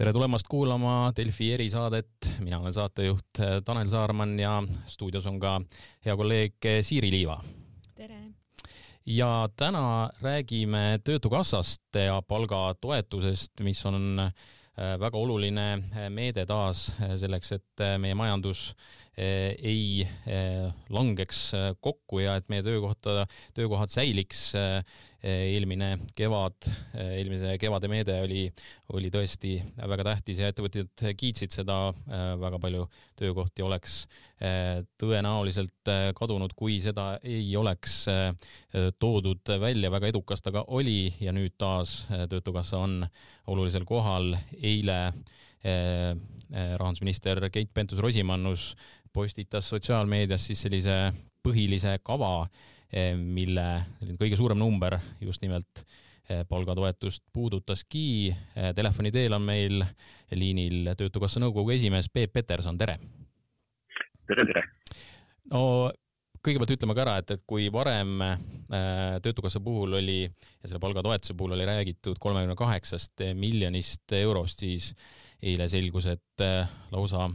tere tulemast kuulama Delfi erisaadet, mina olen saatejuht Tanel Saarman ja stuudios on ka hea kolleeg Siiri Liiva. tere! ja täna räägime Töötukassast ja palgatoetusest, mis on äh, väga oluline meede taas selleks, et meie majandus ei langeks kokku ja et meie töökohta, töökohad säiliks Eh, eelmine kevad, eh, eelmise kevade meede oli, oli tõesti väga tähtis ja ettevõtjad kiitsid seda, eh, väga palju töökohti oleks tõenäoliselt kadunud, kui seda ei oleks toodud välja, väga edukas ta ka oli ja nüüd taas Töötukassa on olulisel kohal. eile rahandusminister Keit Pentus-Rosimannus postitas sotsiaalmeedias siis sellise põhilise kava Eh, mille kõige suurem number just nimelt eh, palgatoetust puudutaski. Eh, telefoni teel on meil liinil Töötukassa nõukogu esimees Peep Peterson, tere! tere, tere! no kõigepealt ütleme ka ära, et, et kui varem Töötukassa puhul oli ja selle palgatoetuse puhul oli räägitud kolmekümne kaheksast miljonist eurost, siis eile selgus, et lausa,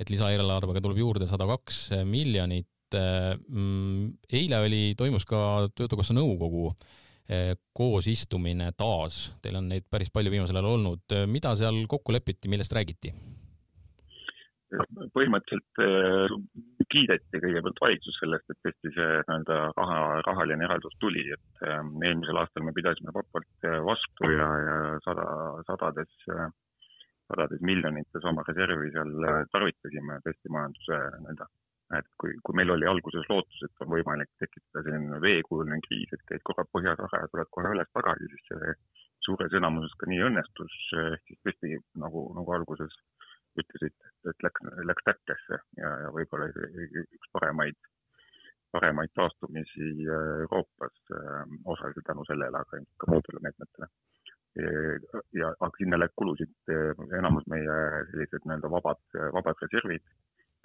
et lisaeelarvega tuleb juurde sada kaks miljonit. Mm, eile oli, toimus ka Töötukassa nõukogu eh, koosistumine taas, teil on neid päris palju viimasel ajal olnud, mida seal kokku lepiti, millest räägiti? põhimõtteliselt äh, kiideti kõigepealt valitsus sellest, et tõesti see nii-öelda raha, rahaline eraldus tuli, et eelmisel aastal me pidasime vabalt vastu ja, ja sada, sadades, sadades miljonites oma reservi seal tarvitasime tõesti majanduse nii-öelda et kui, kui meil oli alguses lootus, et on võimalik tekitada selline veekujuline kriis, et käid korra põhjas ära ja tuled kohe üles tagasi, siis see suures enamuses ka nii õnnestus, ehk siis tõesti nagu, nagu alguses ütlesite, et läks, läks täkkesse ja, ja võib-olla üks paremaid, paremaid taastumisi Euroopas, osaliselt tänu sellele, aga ilmselt ka muudele meetmetele ja, aga sinna läks kulusid enamus meie sellised nii-öelda vabad, vabad reservid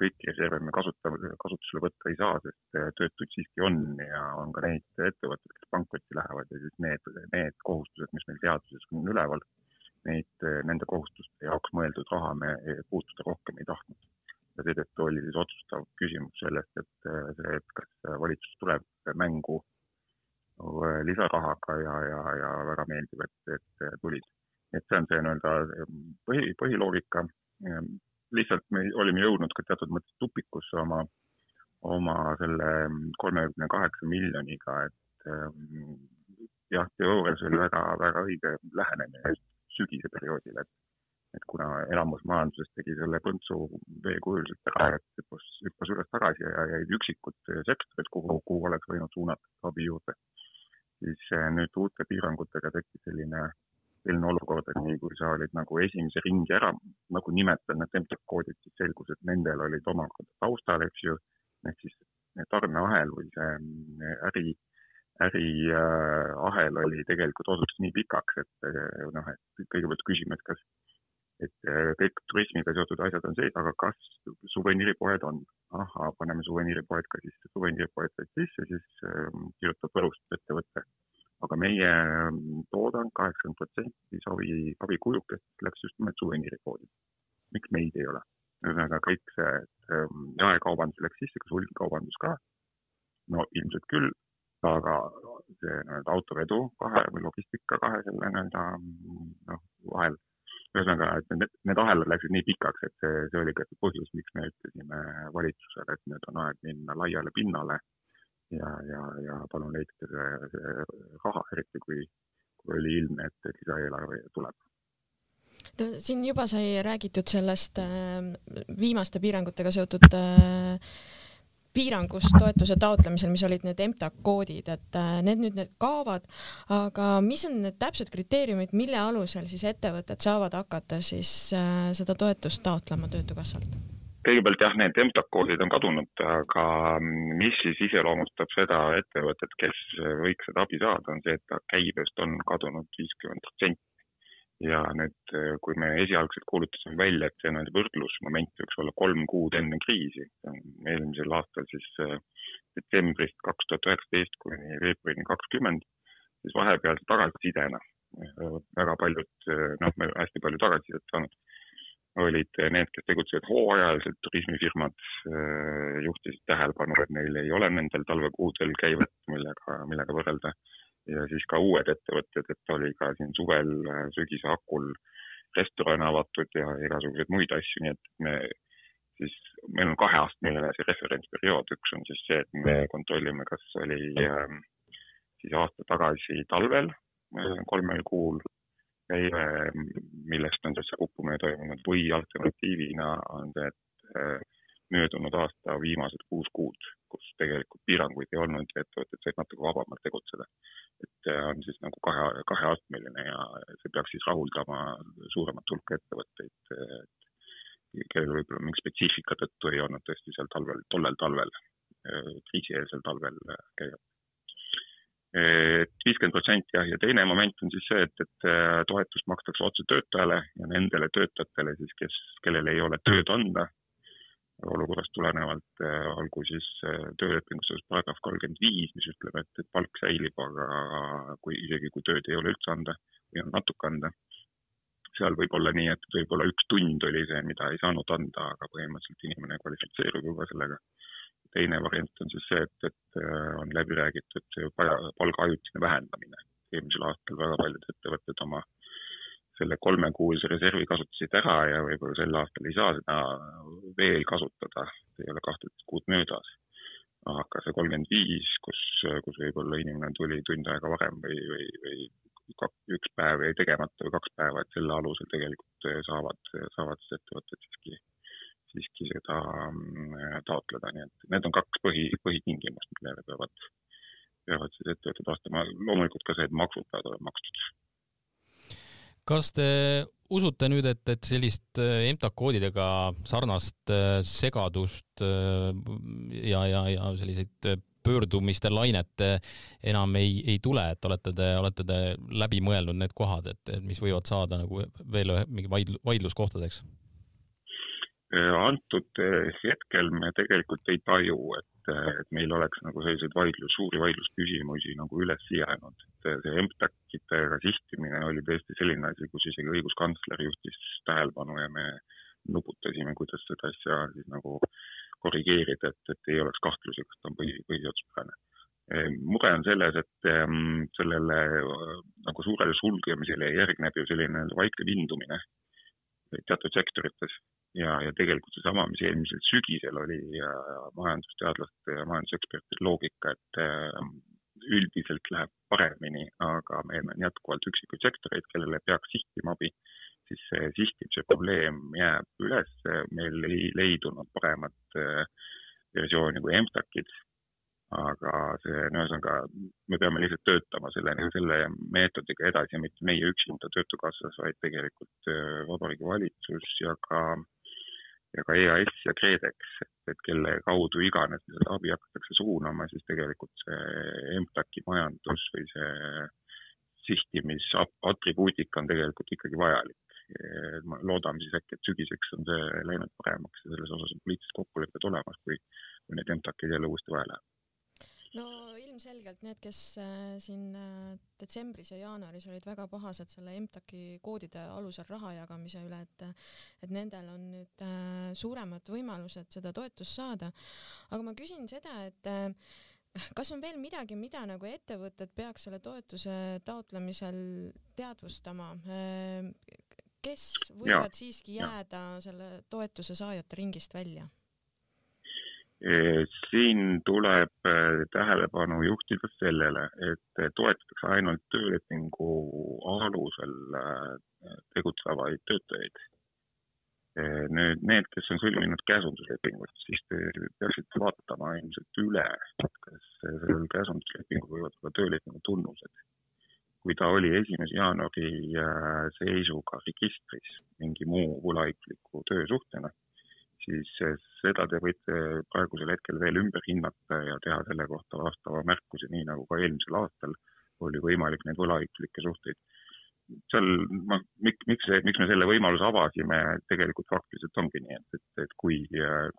kõiki reserve me kasutame, kasutusele võtta ei saa, sest äh, töötuid siiski on ja on ka neid ettevõtteid, kes pankrotti lähevad ja siis need, need kohustused, mis meil seaduses on üleval, neid, äh, nende kohustuste jaoks mõeldud raha me puutuda rohkem ei tahtnud. ja seetõttu oli siis otsustav küsimus sellest, et äh, see, et kas valitsus tuleb mängu lisarahaga ja, ja, ja väga meeldib, et, et tulid. et see on see nii-öelda põhi, põhiloogika lihtsalt me olime jõudnud ka teatud mõttes tupikusse oma, oma selle kolmekümne kaheksa miljoniga, et jah, teoorias oli väga, väga õige lähenemine sügise perioodil, et et kuna enamus majandusest tegi selle põntsu veekujuliselt ära, et hüppas, hüppas üles tagasi ja jäid üksikud sektorid, kuhu, kuhu oleks võinud suunata abi juurde, siis äh, nüüd uute piirangutega tekkis selline selline olukord, et nii kui sa olid nagu esimese ringi ära nagu nimetanud, need templikoodid, siis selgus, et nendel olid omakorda taustal, eks ju, ehk siis tarneahel või see mm, äri, äriahel äh, oli tegelikult osutus nii pikaks, et äh, noh, et kõigepealt küsime, et kas, et äh, kõik turismiga seotud asjad on sees, aga kas suveniiripoed on? ahhaa, paneme suveniiripoed ka sisse, suveniiripoed said sisse, siis äh, kirjutab aga meie toodang, kaheksakümmend protsenti savi, savikujukest läks just nimelt suveniiripoodi. miks meid ei ole? ühesõnaga kõik see, ähm, jaekaubandus läks sisse, kas hulgikaubandus ka? no ilmselt küll, aga see nii-öelda autovedu kahe või logistika kahe selle nii-öelda noh, vahel, ühesõnaga, et need, need ahelad läksid nii pikaks, et see, see oli ka see põhjus, miks me ütlesime valitsusele, et nüüd on aeg minna laiale pinnale ja, ja, ja palun leidke see, see raha, eriti kui, kui oli ilmne, et lisaeelarve tuleb no siin juba sai räägitud sellest äh, viimaste piirangutega seotud äh, piirangust toetuse taotlemisel, mis olid need EMTA koodid, et äh, need nüüd need kaovad, aga mis on need täpsed kriteeriumid, mille alusel siis ettevõtted saavad hakata siis äh, seda toetust taotlema Töötukassalt? Kõigepealt jah, need MTAK-koodid on kadunud, aga mis siis iseloomustab seda ettevõtet, kes võiks seda abi saada, on see, et käibest on kadunud viiskümmend protsenti. ja nüüd, kui me esialgselt kuulutasime välja, et see nii-öelda võrdlusmoment võiks olla kolm kuud enne kriisi, eelmisel aastal siis äh, detsembrist kaks tuhat üheksateist kuni veebruarini kakskümmend, siis vahepealse tagasisidena väga paljud, noh, me hästi palju tagasisidet saanud, olid need, kes tegutsevad hooajaliselt, turismifirmad juhtisid tähelepanu, et neil ei ole nendel talvekuudel käivet, millega, millega võrrelda. ja siis ka uued ettevõtted, et oli ka siin suvel, sügise hakul restoran avatud ja igasuguseid muid asju, nii et me siis, meil on kaheastmeline see referentsperiood, üks on siis see, et me kontrollime, kas oli äh, siis aasta tagasi talvel kolmel kuul käive, millest on see kukkumine toimunud või alternatiivina on see, et äh, möödunud aasta viimased kuus kuud, kus tegelikult piiranguid ei olnud ja ettevõtted said natuke vabamalt tegutseda. et äh, on siis nagu kahe, kaheastmeline ja see peaks siis rahuldama suuremat hulka ettevõtteid, kellel võib-olla mingi spetsiifika tõttu ei olnud tõesti seal talvel, tollel talvel, äh, kriisieelsel talvel käivad et viiskümmend protsenti jah, ja teine moment on siis see, et, et äh, toetust makstakse otse töötajale ja nendele töötajatele siis, kes, kellel ei ole tööd anda, olukorrast tulenevalt äh, olgu siis äh, töölepingus paragrahv kolmkümmend viis, mis ütleb, et, et palk säilib, aga kui isegi, kui tööd ei ole üldse anda või on natuke anda, seal võib olla nii, et võib-olla üks tund oli see, mida ei saanud anda, aga põhimõtteliselt inimene kvalifitseerub juba sellega teine variant on siis see, et, et äh, on läbi räägitud palga ajutine vähendamine. eelmisel aastal väga paljud ettevõtted oma selle kolmekuulise reservi kasutasid ära ja võib-olla sel aastal ei saa seda veel kasutada, ei ole kahteteist kuud möödas. aga see kolmkümmend viis, kus, kus võib-olla inimene tuli tund aega varem või, või, või üks päev jäi tegemata või kaks päeva, et selle alusel tegelikult saavad, saavad siis ettevõtted siiski siiski seda mm, taotleda, nii et need on kaks põhi, põhitingimust, millele peavad, peavad siis ettevõtted vastama. loomulikult ka see, et maksud peavad olema makstud. kas te usute nüüd, et, et sellist MTAK äh, koodidega sarnast äh, segadust äh, ja, ja, ja selliseid pöördumiste lainet enam ei, ei tule, et olete te, olete te läbi mõelnud need kohad, et, mis võivad saada nagu veel ühe mingi vaidl-, vaidluskohtadeks? Antud äh, hetkel me tegelikult ei taju, et, äh, et meil oleks nagu selliseid vaidlus, suuri vaidlusküsimusi nagu üles jäänud. et see MTAC-idega sihtimine oli tõesti selline asi, kus isegi õiguskantsler juhtis tähelepanu ja me nuputasime, kuidas seda asja siis nagu korrigeerida, et, et ei oleks kahtlusi, kas ta on põhi, põhiseaduspärane mure on selles, et ähm, sellele nagu suurele sulgemisele järgneb ju selline vaikne vindumine teatud sektorites ja, ja tegelikult seesama, mis eelmisel sügisel oli majandusteadlaste ja majandusekspertide loogika, et äh, üldiselt läheb paremini, aga meil on jätkuvalt üksikuid sektoreid, kellele peaks sihtima abi, siis sihtimise probleem jääb üles, meil ei leidunud paremat äh, versiooni kui MTAK-id aga see, no ühesõnaga, me peame lihtsalt töötama selle, selle meetodiga edasi mitte meie üksinda Töötukassas, vaid tegelikult äh, Vabariigi Valitsus ja ka, ja ka EAS ja KredEx, et, kelle kaudu iganes seda abi hakatakse suunama, siis tegelikult see MTAK-i majandus või see sihtimisatribuutika on tegelikult ikkagi vajalik. loodame siis äkki, et sügiseks on see läinud paremaks ja selles osas on poliitilised kokkulepped olemas, kui, kui neid MTAK-id jälle uuesti vaja läheb no ilmselgelt need, kes äh, siin äh, detsembris ja jaanuaris olid väga pahased selle MTAK-i koodide alusel raha jagamise üle, et et nendel on nüüd äh, suuremad võimalused seda toetust saada. aga ma küsin seda, et kas on veel midagi, mida nagu ettevõtted peaks selle toetuse taotlemisel teadvustama? kes võivad ja, siiski jääda ja. selle toetuse saajate ringist välja? Siin tuleb äh, tähelepanu juhtida sellele, et toetatakse ainult töölepingu alusel tegutsevaid töötajaid. Nüüd need, kes on sõlminud käsunduslepingut, siis te peaksite vaatama ilmselt üle, kas sellel käsunduslepingul võivad olla töölepingu tunnused. kui ta oli esimese jaanuari seisuga registris mingi muu võlaõigusliku töösuhtena siis seda te võite praegusel hetkel veel ümber hinnata ja teha selle kohta vastava märkuse, nii nagu ka eelmisel aastal oli võimalik neid võlaõiguslikke suhteid. seal ma, miks, miks, miks me selle võimaluse avasime, tegelikult faktiliselt ongi nii, et, et, et kui,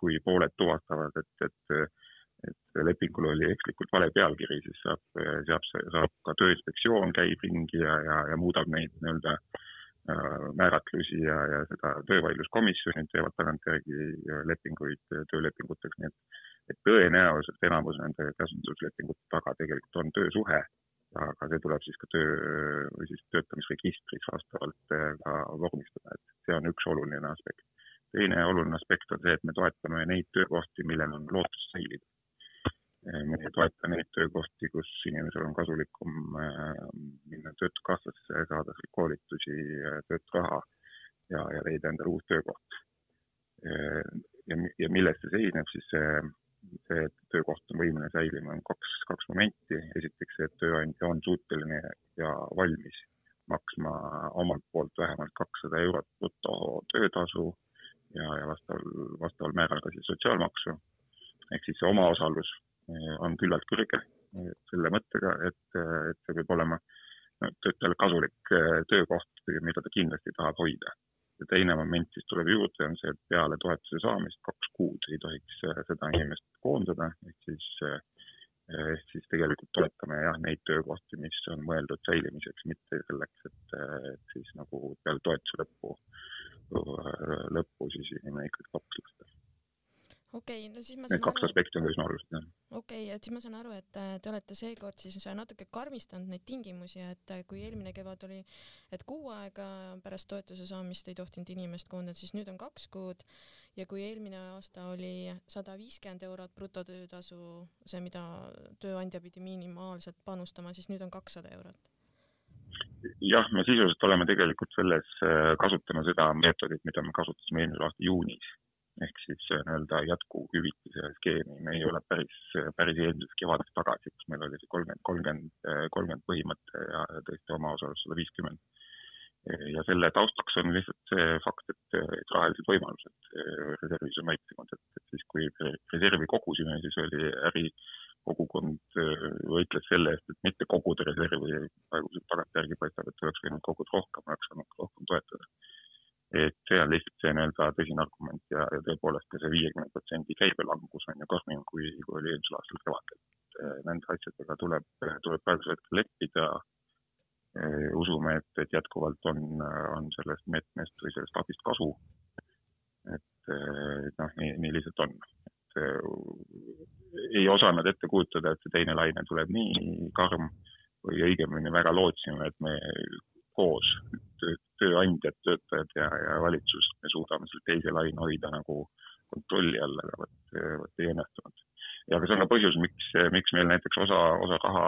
kui pooled tuvastavad, et, et et lepingul oli ekslikult vale pealkiri, siis saab, saab, saab ka Tööinspektsioon käib ringi ja, ja, ja muudab neid nii-öelda äh, määratlusi ja, ja seda töövaidluskomisjonid teevad tagantjärgi lepinguid töölepinguteks, nii et, et tõenäoliselt enamus nende käsunduslepingute taga tegelikult on töösuhe, aga see tuleb siis ka töö või siis töötamisregistris vastavalt äh, ka vormistada, et see on üks oluline aspekt. teine oluline aspekt on see, et me toetame neid töökohti, millel on lootus säilida ei toeta neid töökohti, kus inimesel on kasulikum äh, minna Töötukassasse, saada koolitusi, äh, tööturaha ja, ja leida endale uus töökoht. Äh, ja, ja milles see seisneb, siis see, see, et töökoht on võimeline säilima, on kaks, kaks momenti. esiteks see, et tööandja on suuteline ja valmis maksma omalt poolt vähemalt kakssada eurot bruto töötasu ja, ja vastaval, vastaval määral ka siis sotsiaalmaksu. ehk siis see omaosalus on küllalt kõrge selle mõttega, et, et see peab olema no, töötajale kasulik töökoht, mida ta kindlasti tahab hoida. ja teine moment siis tuleb juurde, on see, et peale toetuse saamist kaks kuud ei tohiks seda inimest koondada, ehk siis ehk siis tegelikult toetame jah, neid töökohti, mis on mõeldud säilimiseks, mitte selleks, et, siis nagu peale toetuse lõppu, lõppu siis inimene ikkagi vabaks lasta okei okay,, no siis ma saan Need kaks aru... aspekti on üsna olulised, jah. okei okay,, et siis ma saan aru, et äh, te olete seekord siis natuke karmistanud neid tingimusi, et äh, kui eelmine kevad oli, et kuu aega pärast toetuse saamist ei tohtinud inimest koondada, siis nüüd on kaks kuud. Ja kui eelmine aasta oli sada viiskümmend eurot brutotöötasu, see, mida tööandja pidi minimaalselt panustama, siis nüüd on kakssada eurot. Jah, me sisuliselt oleme tegelikult selles, äh, kasutame seda meetodit, mida me kasutasime eelmise aasta juunis ehk siis äh, nii-öelda jätkuhüvitise skeemi, me ei ole päris, päris eelmisest kevadest tagasi, kus meil oli see kolmkümmend, kolmkümmend, äh, kolmkümmend põhimõte ja tõesti omaosalus sada viiskümmend. ja selle taustaks on lihtsalt see fakt, et, rahalised võimalused äh, reservis on väiksemad, et, et siis, kui reservi kogusime, siis oli ärikogukond võitles selle eest, et mitte koguda reservi, praegu tagantjärgi paistab, et oleks võinud koguda rohkem, oleks saanud rohkem toetada et on lihtsalt see nii-öelda tõsine argument ja, ja tõepoolest ka see viiekümne protsendi käibelangus on ju karmim, kui, kui oli eelmisel aastal kevadel. Eh, nende asjadega tuleb, tuleb praegusel hetkel leppida. Eh, usume, et, et jätkuvalt on, on sellest meetmest või sellest abist kasu. et eh, noh, nii, nii lihtsalt on. ei osanud ette kujutada, et see teine laine tuleb nii karm või õigemini väga lootsime, et me koos, tööandjad, töötajad ja, ja valitsus, me suudame selle teise laine hoida nagu kontrolli all, aga vot, vot ei õnnestunud. ja aga see on ka põhjus, miks, miks meil näiteks osa, osa raha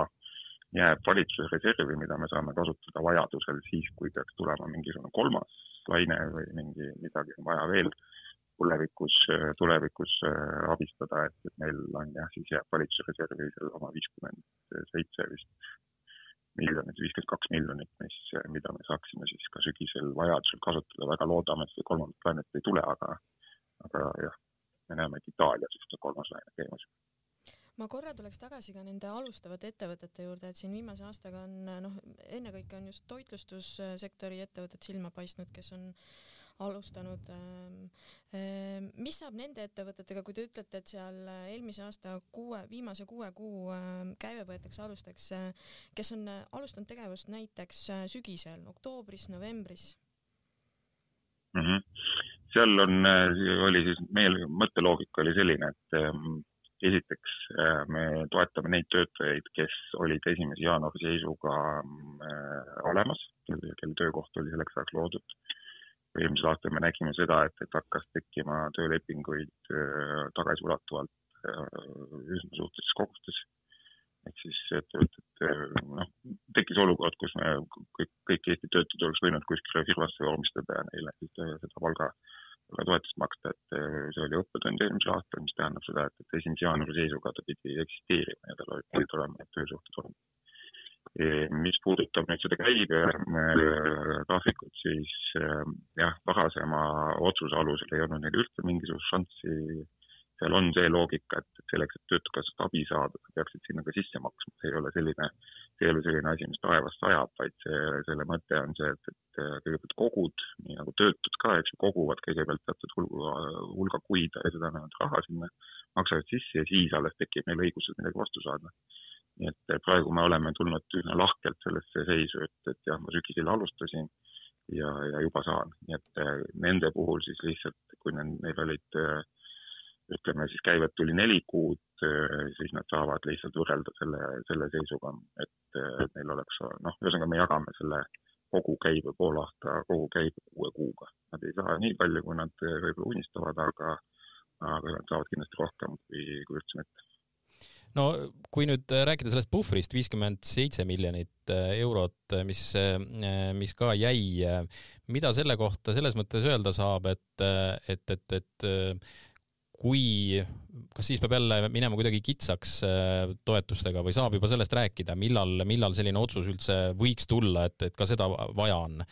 jääb valitsuse reservi, mida me saame kasutada vajadusel siis, kui peaks tulema mingisugune kolmas laine või mingi, midagi on vaja veel tulevikus, tulevikus äh, abistada, et, et meil on jah, siis jääb valitsuse reservi seal oma viiskümmend seitse vist miljonit, viiskümmend kaks miljonit, mis, mida me saaksime siis ka sügisel vajadusel kasutada, väga loodame, et seda kolmandat lainet ei tule, aga, aga jah, me näeme, et Itaalias just on kolmas laine käimas ma korra tuleks tagasi ka nende alustavate ettevõtete juurde, et siin viimase aastaga on noh, ennekõike on just toitlustussektori ettevõtted silma paistnud, kes on alustanud. Ähm, ähm, mis saab nende ettevõtetega, kui te ütlete, et seal äh, eelmise aasta kuue, viimase kuue kuu ähm, käive võetakse alustajaks, äh, kes on äh, alustanud tegevust näiteks sügisel, oktoobris, novembris mm? -hmm. seal on, oli siis meie mõtteloogika oli selline, et esiteks me toetame neid töötajaid, kes olid esimese jaanuari seisuga olemas, kelle töökoht oli selleks ajaks loodud eelmisel aastal me nägime seda, et, et hakkas tekkima töölepinguid äh, tagasiulatuvalt äh, üsna suurtes kogustes. ehk siis ettevõtted, äh, noh, tekkis olukord, kus me kõik, kõik Eesti töötajad oleks võinud kuskile firmasse vormistada ja neile siis seda palga, palgatoetust maksta, et see oli õppetund eelmisel aastal, mis tähendab seda, et, et esimese jaanuari seisuga ta pidi eksisteerima ja tal olid olema need töösuhted olnud mis puudutab nüüd seda käibegraafikut, äh, siis äh, jah, varasema otsuse alusel ei olnud neil üldse mingisugust šanssi. seal on see loogika, et selleks, et Töötukassast abi saada, sa peaksid sinna ka sisse maksma, see ei ole selline, ei ole selline asi, mis taevast sajab, vaid see, selle mõte on see, et, et kõigepealt kogud, nii nagu töötud ka, eks ju, koguvad kõigepealt teatud hulga, hulga kuid ja seda nad raha sinna maksavad sisse ja siis alles tekib neil õigus midagi vastu saada. Nii et praegu me oleme tulnud üsna lahkelt sellesse seisu, et, et jah, ma sügisel alustasin ja, ja juba saan, nii et nende puhul siis lihtsalt, kui neil olid äh, ütleme siis käivet tuli neli kuud, äh, siis nad saavad lihtsalt võrrelda selle, selle seisuga, et äh, neil oleks noh, ühesõnaga me jagame selle kogu käibe poolaasta kogu käibe kuue kuuga. Nad ei saa nii palju, kui nad äh, võib-olla unistavad, aga, aga nad saavad kindlasti rohkem kui, kui üldse mitte no kui nüüd rääkida sellest puhvrist, viiskümmend seitse miljonit eurot, mis, mis ka jäi, mida selle kohta selles mõttes öelda saab, et, et, et, et kui, kas siis peab jälle minema kuidagi kitsaks äh, toetustega või saab juba sellest rääkida, millal, millal selline otsus üldse võiks tulla, et, et ka seda vaja on?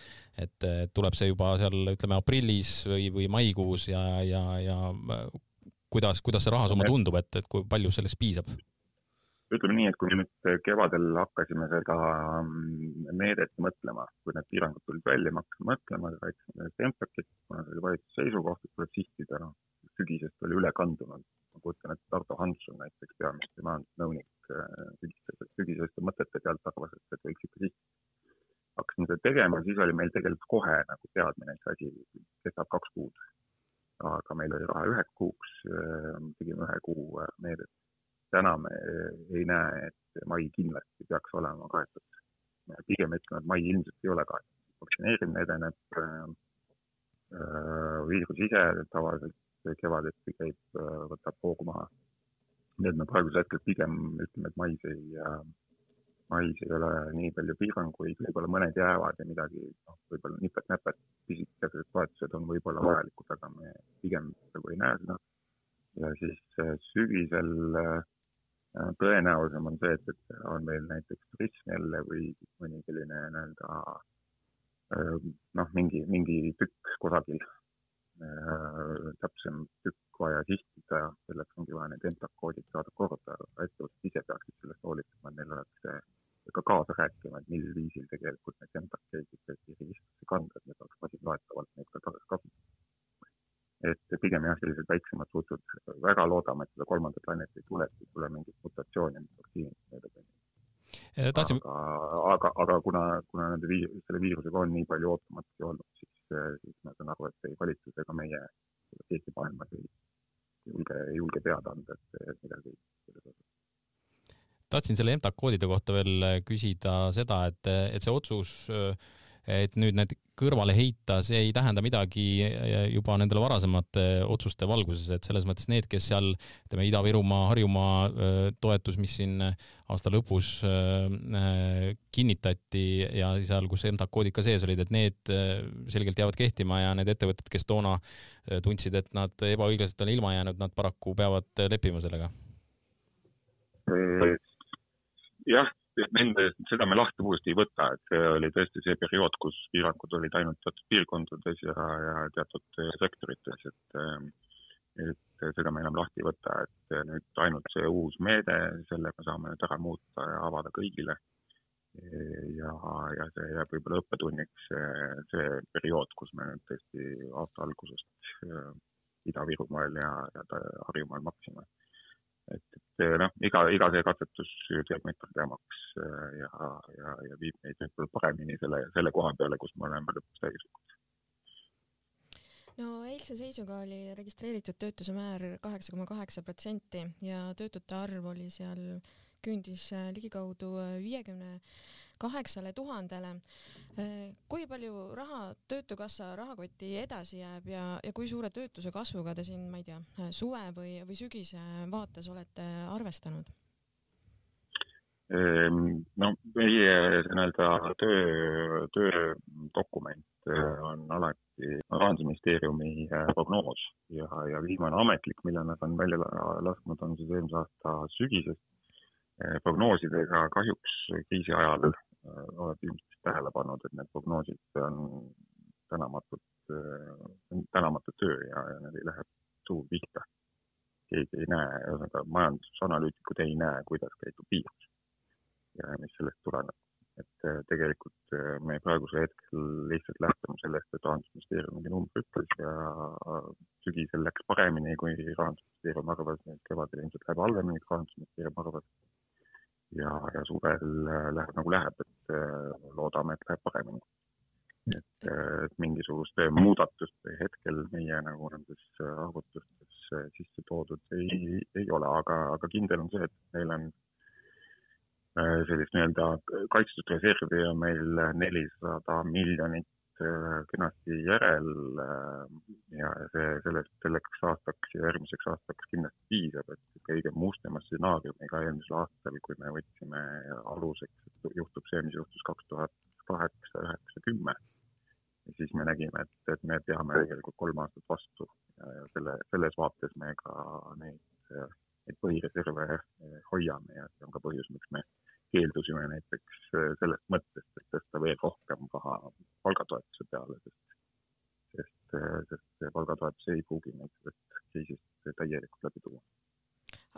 et tuleb see juba seal ütleme aprillis või, või maikuus ja, ja, ja kuidas, kuidas see rahasumma tundub, et, et kui palju selleks piisab? Ütleme nii, et kui me nüüd kevadel hakkasime seda mm, meedet mõtlema, kui need piirangud tulid välja, me hakkasime mõtlema, rääkisime Stenbocki, kuna see oli valitsuse seisukoht, et tuleb sihtida noh, sügisest oli üle kandunud. ma kujutan ette, Ardo Hansson näiteks, peaministri majandusnõunik sügiseste, sügiseste mõtete pealt arvas, et, et võiks ikka sihtida. hakkasime seda tegema, siis oli meil tegelikult kohe nagu teadmine, et see asi kestab kaks kuud. aga meil oli raha üheks kuuks, tegime ühe kuu meedet. Täna me ei näe, et mai kindlasti peaks olema kaetud. pigem ütleme, et mai ilmselt ei ole kaetud. vaktsineerimine edeneb äh, viirus ise tavaliselt kevadeti käib, võtab hoogu maha. nii et me praegusel hetkel pigem ütleme, et mais ei, äh, mais ei ole nii palju piiranguid, võib-olla mõned jäävad ja midagi, noh, võib-olla nipet-näpet, pisikesed toetused on võib-olla vajalikud, aga me pigem nagu ei näe seda. ja siis sügisel tõenäolisem on see, et, et on meil näiteks turism jälle või mõni selline nii-öelda noh, mingi, mingi tükk kusagil. Äh, täpsem tükk vaja sihtida, selleks ongi vaja need MTAK koodid saada korda, ettevõtted ise peaksid sellest hoolitsema, et neil oleks ka kaasa rääkima, et mil viisil tegelikult need MTAK käisid ikkagi registrisse kanda, et need oleks masinloetavalt neid ka tagasi kasutada. et pigem jah, sellised väiksemad sutsud, väga loodame, et seda kolmandat lainet ei tule, et ei tule mingit mutatsiooni, mis vaktsiinist mööda Tahtsin... aga, aga, kuna, kuna nende viir-, selle viirusega on nii palju ootamatusi olnud, siis siis ma saan aru, et ei valitsus ega meie Eesti maailmas ei julge, ei julge teada anda, et midagi selles osas. tahtsin selle MTAK koodide kohta veel küsida seda, et, et see otsus äh, et nüüd need kõrvale heita, see ei tähenda midagi juba nendele varasemate otsuste valguses, et selles mõttes need, kes seal ütleme, Ida-Virumaa, Harjumaa toetus, mis siin aasta lõpus kinnitati ja seal, kus MTAK koodid ka sees olid, et need selgelt jäävad kehtima ja need ettevõtted, kes toona tundsid, et nad ebaõiglaselt on ilma jäänud, nad paraku peavad leppima sellega. jah nende, seda me lahti uuesti ei võta, et see oli tõesti see periood, kus piirangud olid ainult teatud piirkondades ja, ja teatud sektorites, et et seda me enam lahti ei võta, et nüüd ainult see uus meede, selle me saame nüüd ära muuta ja avada kõigile. ja, ja see jääb võib-olla õppetunniks see, see periood, kus me nüüd tõesti aasta algusest Ida-Virumaal ja, ja Harjumaal maksime et, et noh, iga, iga see katsetus teeb meid targemaks äh, ja, ja, ja viib meid võib-olla paremini selle, selle koha peale, kus me oleme lõpuks täielikult. no eilse seisuga oli registreeritud töötuse määr kaheksa koma kaheksa protsenti ja töötute arv oli seal, küündis äh, ligikaudu viiekümne 50 kaheksale tuhandele. kui palju raha Töötukassa rahakotti edasi jääb ja, ja kui suure töötuse kasvuga te siin, ma ei tea, suve või, või sügise vaates olete arvestanud? Ehm, no meie nii-öelda töö, töödokument on alati Rahandusministeeriumi prognoos ja, ja viimane ametlik, mille nad on välja lasknud, on siis eelmise aasta sügisest. Eh, prognoosidega kahjuks kriisi ajal Äh, oled ilmselt tähele pannud, et need prognoosid on tänamatud, äh, tänamatu töö ja, ja need ei lähe suur pihta. keegi ei näe, ühesõnaga majandusanalüütikud ei näe, kuidas käitub viirus. riske, mis sellest tuleneb. et tegelikult me praegusel hetkel lihtsalt lähtume sellest, et Rahandusministeerium mingi numbri ütles ja sügisel läks paremini, kui Rahandusministeerium arvas, et kevadel ilmselt läheb halvemini, kui Rahandusministeerium arvas ja, ja suvel läheb nagu läheb, et loodame, et läheb paremini. Et, et mingisugust muudatust hetkel meie nagu nendes arvutustes sisse toodud ei, ei ole, aga, aga kindel on see, et meil on äh, sellist nii-öelda kaitstud reservi on meil nelisada miljonit äh, kenasti järel äh, ja see sellest, selleks aastaks ja järgmiseks aastaks kindlasti piisab, et kõige mustema stsenaariumiga eelmisel aastal, kui me võtsime aluseks, et juhtub see, mis juhtus kaks tuhat kaheksa, üheksa, kümme. Siis me nägime, et, et me peame tegelikult kolm aastat vastu ja, selle, selles vaates me ka neid, neid põhireserve hoiame ja see on ka põhjus, miks me keeldusime näiteks eh, sellest mõttest, et tõsta veel rohkem raha palgatoetuse peale, sest, sest, eh, sest palgatoetus ei pruugi meid sellest kriisist täielikult läbi tuua.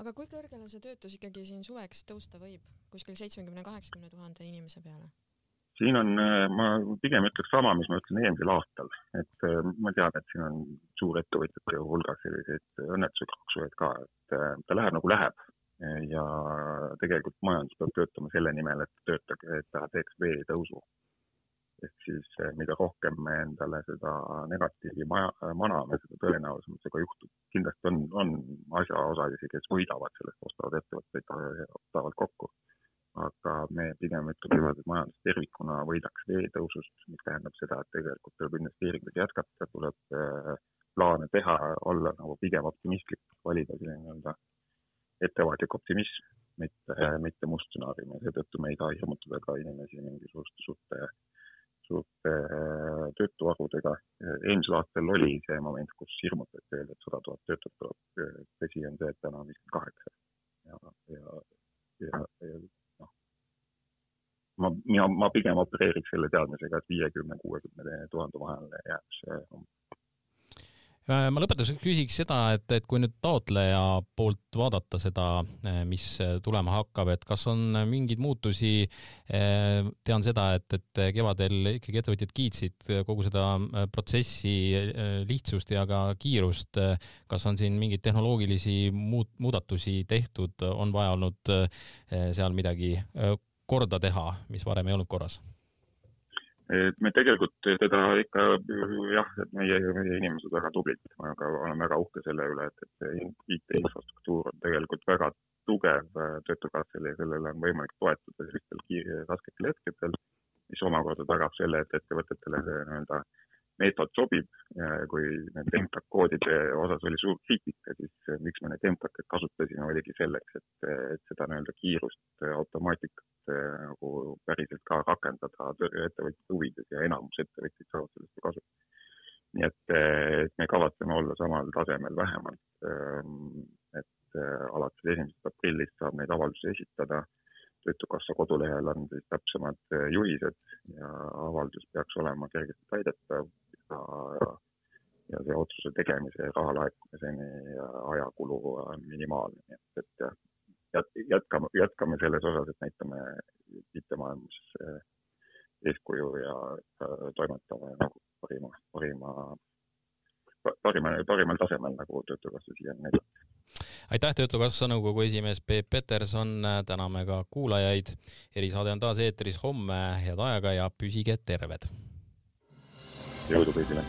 Aga kui kõrgele see töötus ikkagi siin suveks tõusta võib, kuskil seitsmekümne, kaheksakümne tuhande inimese peale? siin on, äh, ma pigem ütleks sama, mis ma ütlesin eelmisel aastal, et äh, ma tean, et siin on suurettevõtjate hulgas selliseid õnnetuse kroksujaid ka, et äh, ta läheb nagu läheb ja tegelikult majandus peab töötama selle nimel, et töötage, et ta teeks veetõusu. ehk siis mida rohkem me endale seda negatiivi maja, maname, seda tõenäolisem see ka juhtub. kindlasti on, on asjaosalisi, kes võidavad sellest, ostavad ettevõtteid, ostavad kokku aga me pigem ütleme niimoodi, et majandus tervikuna võidaks veetõusust, mis tähendab seda, et tegelikult tuleb investeeringuid jätkata, tuleb äh, plaane teha, olla nagu pigem optimistlik, valida selline nii-öelda ettevaatlik optimism, mitte, mitte must stsenaarium ja seetõttu me ei saa hirmutada ka inimesi mingisuguste suurte, suurte äh, töötuarvudega. eelmisel aastal oli see moment, kus hirmutati, öeldi, et sada tuhat töötut tuleb. tõsi on see, et täna on viiskümmend kaheksa ja, ja, ja, ja ma, mina, ma pigem opereeriks selle teadmisega, et viiekümne, kuuekümne tuhande vahele jääb see äh, ma lõpetuseks küsiks seda, et, et kui nüüd taotleja poolt vaadata seda, äh, mis tulema hakkab, et kas on mingeid muutusi? Äh, tean seda, et, et kevadel ikkagi ettevõtjad kiitsid kogu seda protsessi lihtsust ja ka kiirust. kas on siin mingeid tehnoloogilisi muut-, muudatusi tehtud, on vaja olnud seal midagi korda teha, mis varem ei olnud korras? Et me tegelikult seda ikka jah, et meie, meie inimesed väga tublid, aga olen väga uhke selle üle, et, et IT-infrastruktuur on tegelikult väga tugev Töötukassale ja sellele on võimalik toetuda sellistel rasketel hetkedel, mis omakorda tagab selle, et ettevõtetele nii-öelda meetod sobib. kui nende MTAK koodide osas oli suur kriitika, siis miks me neid MTAK-eid kasutasime, oligi selleks, et, et seda nii-öelda kiirust, automaatikat nagu päriselt ka rakendada ettevõtjate huvides ja enamus ettevõtjaid saavad sellest kasu. nii et, et me kavatseme olla samal tasemel vähemalt. Ähm, et äh, alates esimesest aprillist saab neid avaldusi esitada. töötukassa kodulehel on siis täpsemad äh, juhised ja avaldus peaks olema kergesti täidetav ja, ja see otsuse tegemise ja raha laekumiseni ajakulu on minimaalne, nii et, et jätkame, jätkame selles osas, et näitame IT-maailmas eh, eeskuju ja toimetame nagu parima, parima, parima, parimal tasemel, nagu Töötukassa siiani näidab aitäh, Töötukassa nõukogu esimees Peep Peterson, täname ka kuulajaid. erisaade on taas eetris homme, head aega ja püsige terved. Jõudu kõigile